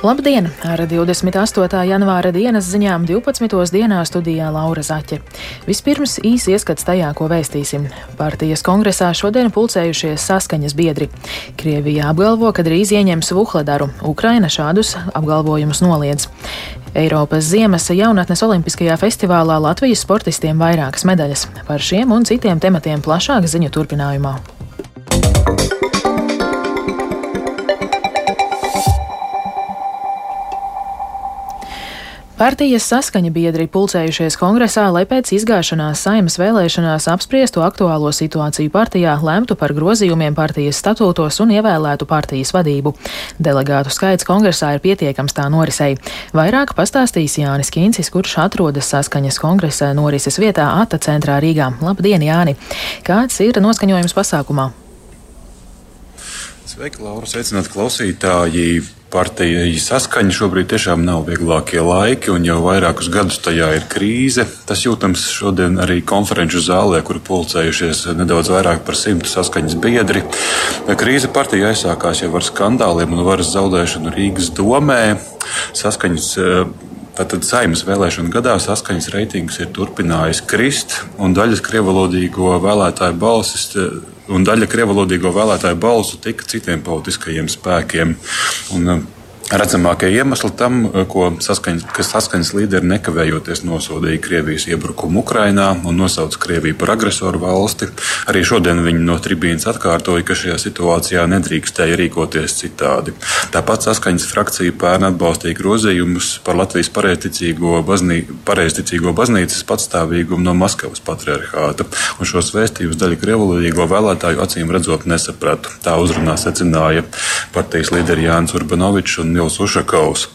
Labdien! Ar 28. janvāra dienas ziņām 12. dienā studijā Laura Zaķe. Vispirms īsi ieskats tajā, ko vēstīsim. Partijas kongresā šodien pulcējušies saskaņas biedri. Krievija apgalvo, ka drīz ieņems Vuhledaru. Ukraina šādus apgalvojumus noliedz. Eiropas ziemas jaunatnes olimpiskajā festivālā Latvijas sportistiem vairākas medaļas. Par šiem un citiem tematiem plašāk ziņu turpinājumā. Partijas saskaņa biedri pulcējušies kongresā, lai pēc izgāšanās saimas vēlēšanās apspriestu aktuālo situāciju partijā, lemtu par grozījumiem partijas statūtos un ievēlētu partijas vadību. Delegātu skaits kongresā ir pietiekams tā norisei. Vairāk pastāstīs Jānis Kīncis, kurš atrodas saskaņas kongresa norises vietā Ata centrā Rīgā. Labdien, Jāni! Kāds ir noskaņojums pasākumā? Sveiki, Laura! Sveicināti klausītāji! Partija saskaņa šobrīd tiešām nav vieglākie laiki, un jau vairākus gadus tajā ir krīze. Tas jūtams šodien arī konferenču zālē, kur pulcējušies nedaudz vairāk par simtu saskaņas biedri. Krīze partija aizsākās jau ar skandāliem un varas zaudēšanu Rīgas domē. Saskaņas Tātad saimnes vēlēšanu gadā saskaņas reitings ir turpinājis krist, un daļas krievalodīgo vēlētāju balsis un daļa krievalodīgo vēlētāju balsu tika citiem politiskajiem spēkiem. Un, Redzamākie iemesli tam, ko saskaņas, saskaņas līderi nekavējoties nosodīja Krievijas iebrukumu Ukrainā un nosauca Krieviju par agresoru valsti. Arī šodien viņi no tribīnas atkārtoja, ka šajā situācijā nedrīkstēja rīkoties citādi. Tāpat saskaņas frakcija pērn atbalstīja grozījumus par Latvijas pareizticīgo, baznī, pareizticīgo baznīcas patstāvīgumu no Maskavas patriarchāta, un šos vēstījumus daļa krievalodīgo vēlētāju acīm redzot nesapratu. Tā uzrunā secināja partijas līderi Jānis Urbanovičs un Nils Ušakovs.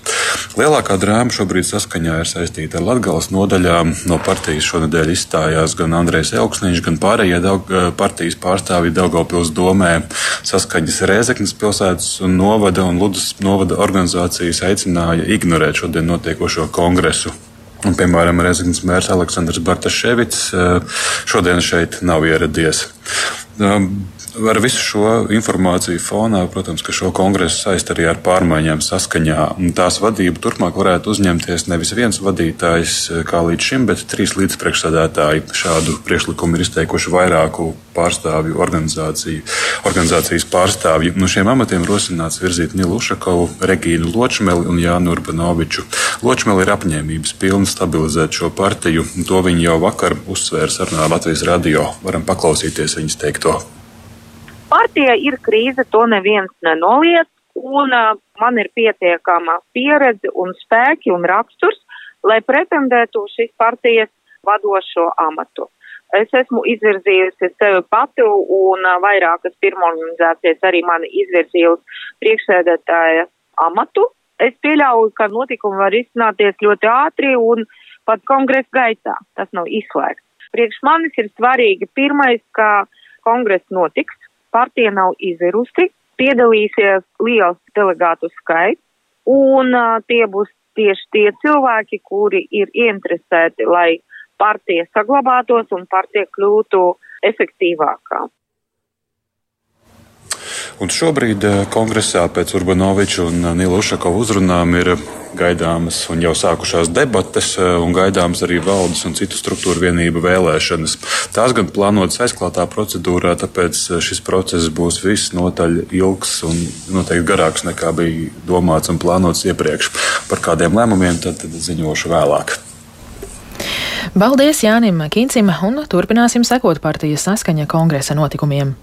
Lielākā drāma šobrīd saskaņā ir saistīta ar Latvijas nodaļām. No partijas šonadēļ izstājās gan Andrejs Elksniņš, gan pārējie Daug partijas pārstāvji Daugopils domē. Saskaņas Rēzeknas pilsētas un novada un Ludus novada organizācijas aicināja ignorēt šodien notiekošo kongresu. Un, piemēram, Rezeknas mērs Aleksandrs Bartaševits šodien šeit nav ieradies. Ar visu šo informāciju fonā, protams, ka šo kongresu saist arī ar pārmaiņām saskaņā. Tās vadību turpmāk varētu uzņemties nevis viens vadītājs kā līdz šim, bet trīs līdzpriekšsādātāji. Šādu priekšlikumu ir izteikuši vairāku pārstāvju organizāciju, organizācijas pārstāvji. No šiem amatiem rosināts virzīt Nilu Ušakovu, Regīnu Ločmeli un Jānu Urbanoviču. Ločmeli ir apņēmības pilni stabilizēt šo partiju. To viņi jau vakar uzsvēra sarunā Latvijas radio. Varam paklausīties viņas teikto. Partija ir krīze, to neviens nenoliedz, un man ir pietiekama pieredze un spēki un raksturs, lai pretendētu uz šīs partijas vadošo amatu. Es esmu izvirzījusi sevi pati un vairākas pirmorganizācijas arī mani izvirzījusi priekšsēdētāja amatu. Es pieļauju, ka notikumi var izcināties ļoti ātri un pat kongresa gaitā. Tas nav izslēgts. Priekš manis ir svarīgi pirmais, ka kongress notiks, partija nav izirusi, piedalīsies liels delegātu skaits, un uh, tie būs tieši tie cilvēki, kuri ir ieinteresēti, lai partija saglabātos un partija kļūtu efektīvākā. Un šobrīd eh, kongresā pēc Urbanoviča un eh, Nila Ušakova uzrunām ir gaidāmas un jau sākušās debates, eh, un gaidāmas arī valdes un citu struktūru vienību vēlēšanas. Tās gan plānotas aizklātā procedūrā, tāpēc šis process būs visnotaļ ilgs un noteikti garāks nekā bija domāts un plānots iepriekš. Par kādiem lēmumiem tad, tad ziņošu vēlāk. Paldies Jānim Kīncim un turpināsim sekot partijas saskaņa kongresa notikumiem.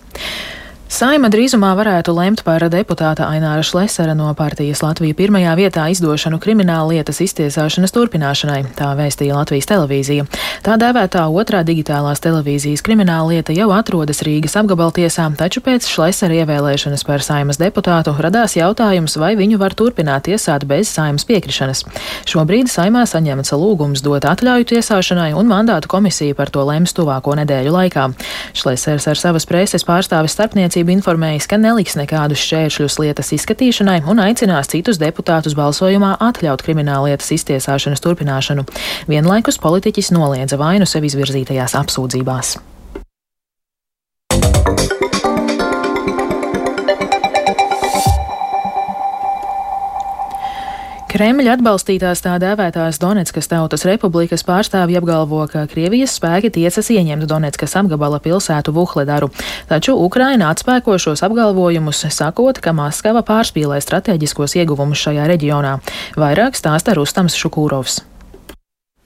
Saima drīzumā varētu lemt par deputāta Aināra Šlesera no partijas Latvija pirmajā vietā izdošanu krimināla lietas iztiesāšanas turpināšanai, tā vēstīja Latvijas televīzija. Tā dēvētā otrā digitālās televīzijas krimināla lieta jau atrodas Rīgas apgabaltiesā, taču pēc Šlesera ievēlēšanas par saimas deputātu radās jautājums, vai viņu var turpināt tiesāt bez saimas piekrišanas. Šobrīd saimā saņemts lūgums dot atļauju tiesāšanai, un mandātu komisija par to lems tuvāko nedēļu laikā. Šlesers ar savas preses pārstāvis starpniecību Pārvaldība informējis, ka neliks nekādus šķēršļus lietas izskatīšanai un aicinās citus deputātus balsojumā atļaut krimināllietas iztiesāšanas turpināšanu. Vienlaikus politiķis noliedza vainu sev izvirzītajās apsūdzībās. Kremļa atbalstītās tā dēvētās Donetskas tautas republikas pārstāvji apgalvo, ka Krievijas spēki tiecas ieņemt Donetskas apgabala pilsētu Vuhledaru, taču Ukraina atspēko šos apgalvojumus, sakot, ka Maskava pārspīlē strateģiskos ieguvumus šajā reģionā. Vairāk stāsta Rustams Šukūrovs.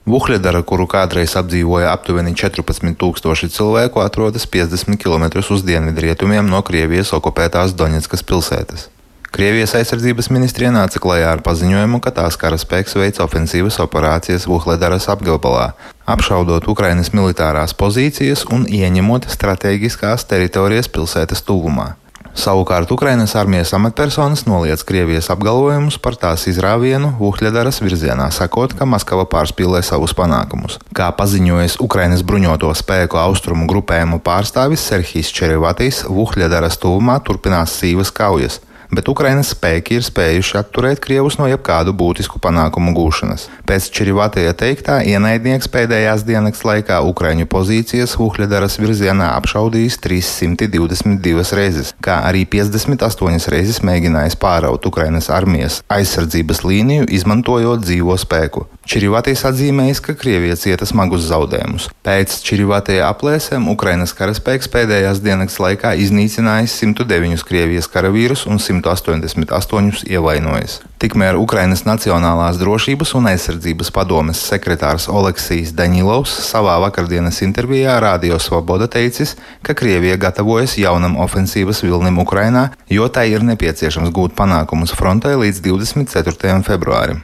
Vuhļedara, kuru kādreiz apdzīvoja aptuveni 14,000 cilvēku, atrodas 50 km uz dienvidrietumiem no Krievijas okupētās Doņetskas pilsētas. Krievijas aizsardzības ministrija nāca klajā ar paziņojumu, ka tās karaspēks veic ofensīvas operācijas Vuhledaras apgabalā, apšaudot Ukrainas militārās pozīcijas un ieņemot strateģiskās teritorijas pilsētas tuvumā. Savukārt Ukrainas armijas amatpersonas noliedz Krievijas apgalvojumus par tās izrāvienu Vuhļadaras virzienā, sakot, ka Maskava pārspīlē savus panākumus. Kā paziņojis Ukrainas bruņoto spēku austrumu grupējumu pārstāvis Serhijas Čerivatīs, Vuhļadaras tuvumā turpinās sīvas kaujas bet Ukrainas spēki ir spējuši atturēt Krievus no jebkādu būtisku panākumu gūšanas. Pēc Čirivatēja teiktā, ienaidnieks pēdējās dienas laikā Ukraiņu pozīcijas Vuhļadaras virzienā apšaudījis 322 reizes, kā arī 58 reizes mēģinājis pāraut Ukrainas armijas aizsardzības līniju, izmantojot dzīvo spēku. Čirivatīs atzīmējis, ka Krievija cieta smagus zaudējumus. Pēc Čirivatēja aplēsēm Ukrainas karaspēks pēdējās dienas laikā iznīcinājis 109 Krievijas karavīrus un 100 188 ievainojis. Tikmēr Ukrainas Nacionālās drošības un aizsardzības padomes sekretārs Oleksijas Daņilovs savā vakardienas intervijā Rādio Svoboda teicis, ka Krievija gatavojas jaunam ofensīvas vilnim Ukrainā, jo tai ir nepieciešams gūt panākumus frontē līdz 24. februārim.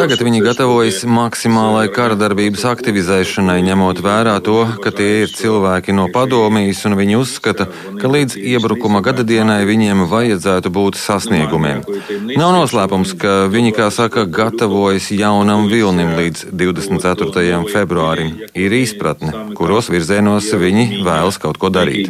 Tagad viņi gatavojas maksimālai kara darbības aktivizēšanai, ņemot vērā to, ka tie ir cilvēki no padomijas un viņi uzskata, ka līdz iebrukuma gada dienā gadadienai viņiem vajadzētu būt sasniegumiem. Nav noslēpums, ka viņi, kā saka, gatavojas jaunam vilnim līdz 24. februārim. Ir izpratne, kuros virzienos viņi vēlas kaut ko darīt.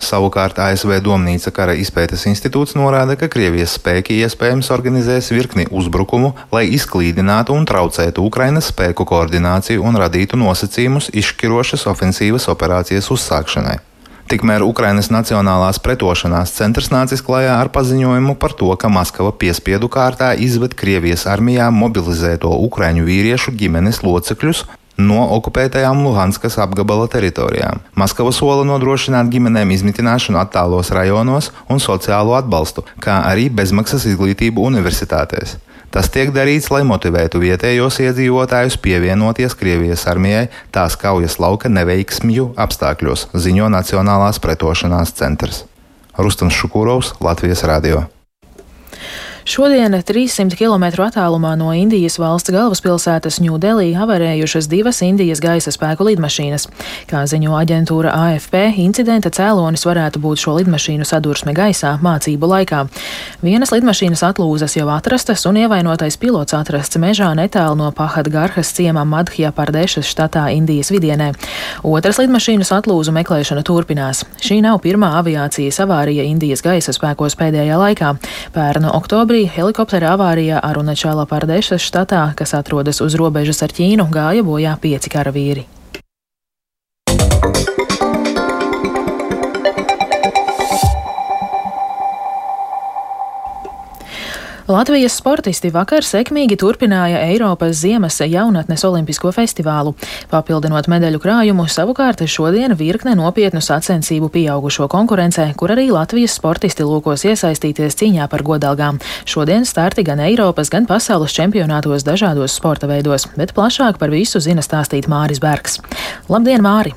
Savukārt ASV Domnīca kara izpētes institūts norāda, ka Krievijas spēki iespējams organizēs virkni uzbrukumu, lai izklīdinātu un traucētu Ukrainas spēku koordināciju un radītu nosacījumus izšķirošas ofensīvas operācijas uzsākšanai. Tikmēr Ukrainas Nacionālās pretošanās centrs nācis klajā ar paziņojumu par to, ka Maskava piespiedu kārtā izved Krievijas armijā mobilizēto ukraiņu vīriešu ģimenes locekļus no okupētajām Luhanskas apgabala teritorijām. Maskava sola nodrošināt ģimenēm izmitināšanu attālos rajonos un sociālo atbalstu, kā arī bezmaksas izglītību universitātēs. Tas tiek darīts, lai motivētu vietējos iedzīvotājus pievienoties Krievijas armijai tās kaujas lauka neveiksmju apstākļos, ziņo Nacionālās pretošanās centrs. Rustams Šukūrovs, Latvijas Radio. Šodien 300 km attālumā no Indijas valsts galvaspilsētas Ņūdelī avarējušas divas Indijas gaisa spēku lidmašīnas. Kā ziņo aģentūra AFP, incidenta cēlonis varētu būt šo lidmašīnu sadursme gaisā mācību laikā. Vienas lidmašīnas atlūzas jau atrastas un ievainotais pilots atrasts mežā netālu no Pahadgarhas ciemā Madhja Pardešas štatā Indijas vidienē. Otras lidmašīnas atlūzu meklēšana turpinās. Šī nav pirmā aviācijas avārija Indijas gaisa spēkos pēdējā laikā. Pērnu oktobrī Oktobrī helikoptera avārijā Arunačāla Pārdešas štatā, kas atrodas uz robežas ar Ķīnu, gāja bojā pieci karavīri. Latvijas sportisti vakar sekmīgi turpināja Eiropas ziemas jaunatnes olimpisko festivālu. Papildinot medaļu krājumu, savukārt šodien virkne nopietnu sacensību pieaugušo konkurencē, kur arī Latvijas sportisti lūkos iesaistīties cīņā par godalgām. Šodien starti gan Eiropas, gan pasaules čempionātos dažādos sporta veidos, bet plašāk par visu zina stāstīt Māris Bergs. Labdien, Māri!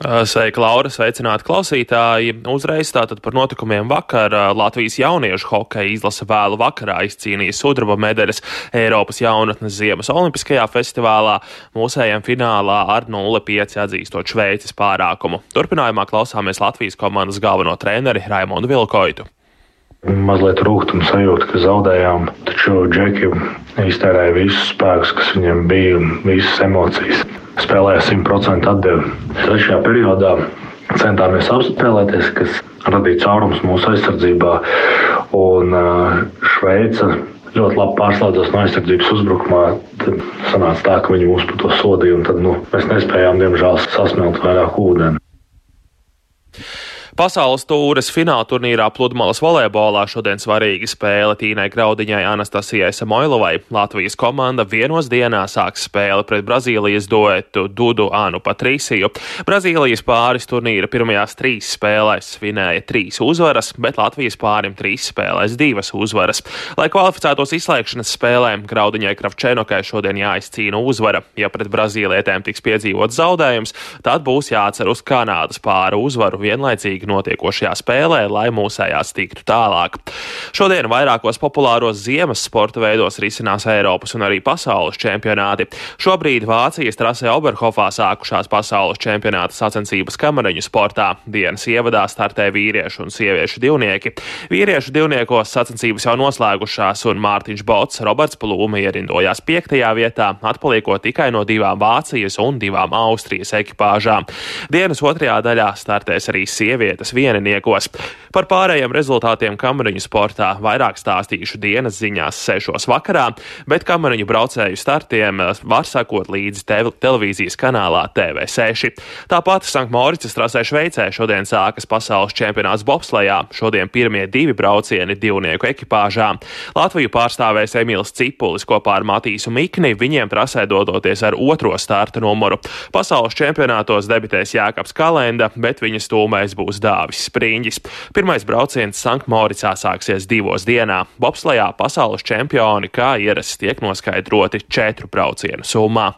Sveika, Laura, sveicināti klausītāji. Uzreiz tātad par notikumiem vakar Latvijas jauniešu hokeja izlase vēlu vakarā izcīnīja sudraba medaļas Eiropas jaunatnes ziemas olimpiskajā festivālā, mūsējiem finālā ar 0-5 atzīstot Šveices pārākumu. Turpinājumā klausāmies Latvijas komandas galveno treneri Raimondu Vilkoitu. Mazliet rūkuma sajūta, ka zaudējām, taču Džeki iztērēja visus spēkus, kas viņiem bija, visas emocijas spēlēja 100% atdevi. Trešajā periodā centāmies apspēlēties, kas radīja caurums mūsu aizsardzībā. Un Šveice ļoti labi pārslēdzās no aizsardzības uzbrukumā. Tad sanāca tā, ka viņi mūs par to sodīja, un tad nu, mēs nespējām, diemžēl, sasmelt vairāk ūdeni. Pasaules tūres fināla turnīrā pludmales volejbolā šodien svarīga spēle Tīnai Graudiņai Anastasijai Samoilovai. Latvijas komanda vienos dienā sāks spēli pret Brazīlijas duetu Dudu Anu Patrīsiju. Brazīlijas pāris turnīra pirmajās trīs spēlēs svinēja trīs uzvaras, bet Latvijas pārim trīs spēlēs divas uzvaras. Lai kvalificētos izslēgšanas spēlēm, Graudiņai Kravčenokai šodien jāizcīna uzvara. Ja pret Brazīlietēm tiks piedzīvots zaudējums, tad būs jācer uz Kanādas pāru uzvaru vienlaicīgi notiekošajā spēlē, lai mūsējās tiktu tālāk. Šodien vairākos populāros ziemas sporta veidos risinās Eiropas un arī pasaules čempionāti. Šobrīd Vācijas trasē Oberhofā sākušās pasaules čempionāta sacensības kamariņu sportā. Dienas ievadā startē vīriešu un sieviešu divnieki. Vīriešu divniekos sacensības jau noslēgušās, un Mārtiņš Bots, Roberts Plūme ierindojās piektajā vietā, atpaliekot tikai no divām Vācijas un divām Austrijas ekipāžām. Dienas otrajā daļā startēs arī sievietes vietas vieniniekos. Par pārējiem rezultātiem kamariņu sportā vairāk stāstīšu dienas ziņās sešos vakarā, bet kamariņu braucēju startiem var sakot līdzi te televīzijas kanālā TV6. Tāpat Sanktmoricas trasē Šveicē šodien sākas pasaules čempionāts bobslejā. Šodien pirmie divi braucieni divnieku ekipāžā. Latviju pārstāvēs Emīls Cipulis kopā ar Matīsu Mikni, viņiem trasē dodoties ar otro starta numuru. Pasaules čempionātos debitēs Jākaps Kalenda, bet viņa stūmēs būs dārsts. Dāvis Spriņģis. Pirmais brauciens Sanktmoricā sāksies divos dienā. Bobslejā pasaules čempioni, kā ierasts, tiek noskaidroti četru braucienu summā.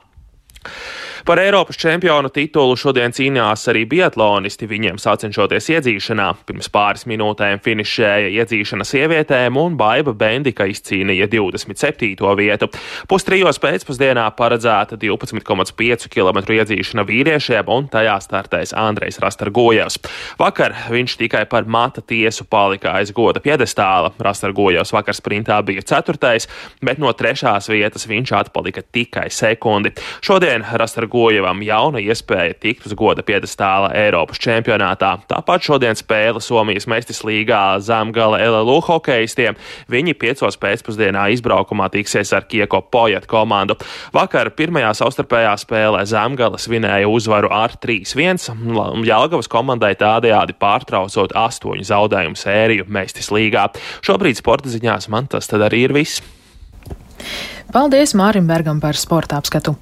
Par Eiropas čempionu titulu šodien cīnījās arī biatlonisti, viņiem sacenšoties iedzīšanā. Pirms pāris minūtēm finišēja iedzīšana sievietēm, un Baiva Bendika izcīnīja 27. vietu. Pustrijos pēcpusdienā paredzēta 12,5 km iedzīšana vīriešiem, un tajā startēs Andrejs Rastargojevs. Vakar viņš tikai par mata tiesu palika aiz goda piedestāla. Rastargojevs vakar sprintā bija ceturtais, bet no trešās vietas viņš atpalika tikai sekundi. Šodien Rastargojevs Gojevam jauna iespēja tikt uz goda piedestāla Eiropas čempionātā. Tāpat šodien spēle Somijas Mestis līgā zemgala LLU hokeistiem. Viņi piecos pēcpusdienā izbraukumā tiksies ar Kieko Pojat komandu. Vakar pirmajā savstarpējā spēlē zemgala svinēja uzvaru ar 3-1. Jelgavas komandai tādējādi pārtraucot astoņu zaudējumu sēriju Mestis līgā. Šobrīd sporta ziņās man tas tad arī ir viss. Paldies Mārim Bergam par sporta apskatu.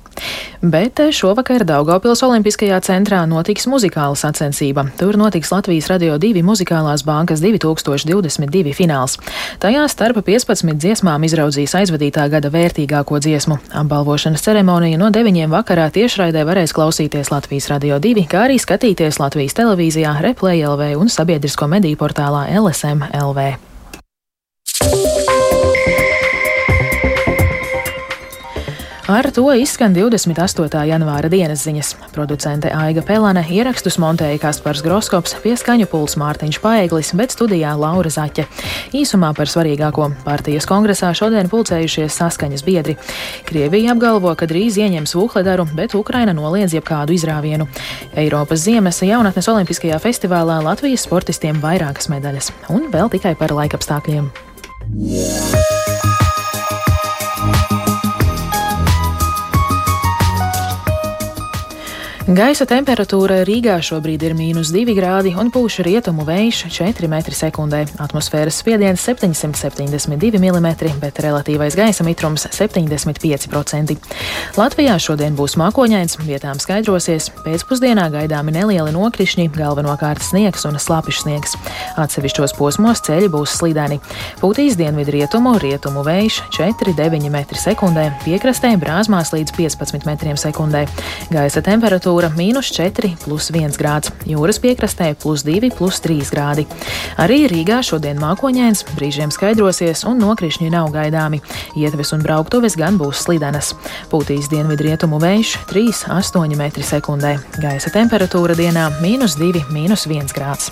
Bet šovakar Daugopils Olimpiskajā centrā notiks muzikāla sacensība. Tur notiks Latvijas Radio 2 muzikālās bankas 2022 fināls. Tajā starp 15 dziesmām izraudzīs aizvadītā gada vērtīgāko dziesmu. Apbalvošanas ceremonija no 9 vakarā tiešraidē varēs klausīties Latvijas Radio 2, kā arī skatīties Latvijas televīzijā, Replay LV un sabiedrisko mediju portālā LSM LV. Ar to izskan 28. janvāra dienas ziņas. Producente Aiga Pelēne ierakstus montēja Kaspars Groskops, pie skaņu puls Mārtiņš Paeglis, bet studijā Laura Zaķe. Īsumā par svarīgāko partijas kongresā šodien pulcējušies saskaņas biedri. Krievija apgalvo, ka drīz ieņems Vuhledaru, bet Ukraina noliedz jebkādu izrāvienu. Eiropas ziemas jaunatnes olimpiskajā festivālā Latvijas sportistiem vairākas medaļas, un vēl tikai par laikapstākļiem. Yeah. Gaisa temperatūra Rīgā šobrīd ir mīnus 2 grādi un pūš rietumu vējš 4 m2. Atmosfēras spiediens 772 mm, bet relatīvais gaisa mitrums 75%. Latvijā šodien būs mākoņains, vietām skaidrosies, pēcpusdienā gaidāmi nelieli nokrišņi, galvenokārt sniegs un slapjš sniegs. Atsevišķos posmos ceļi būs slīdēni. Pūtīs dienvidu rietumu, rietumu vējš 4,9 m2, piekrastē brāzmās līdz 15 m2. Gaisa temperatūra temperatūra - mīnus 4, plus 1 grāds, jūras piekrastē - plus 2, plus 3 grādi. Arī Rīgā šodien mākoņains, brīžiem skaidrosies un nokrišņi nav gaidāmi. Ietves un brauktuves gan būs slidenas. Pūtīs dienvidu rietumu vējš - 3,8 m2. Gaisa temperatūra dienā - mīnus 2, mīnus 1 grāds.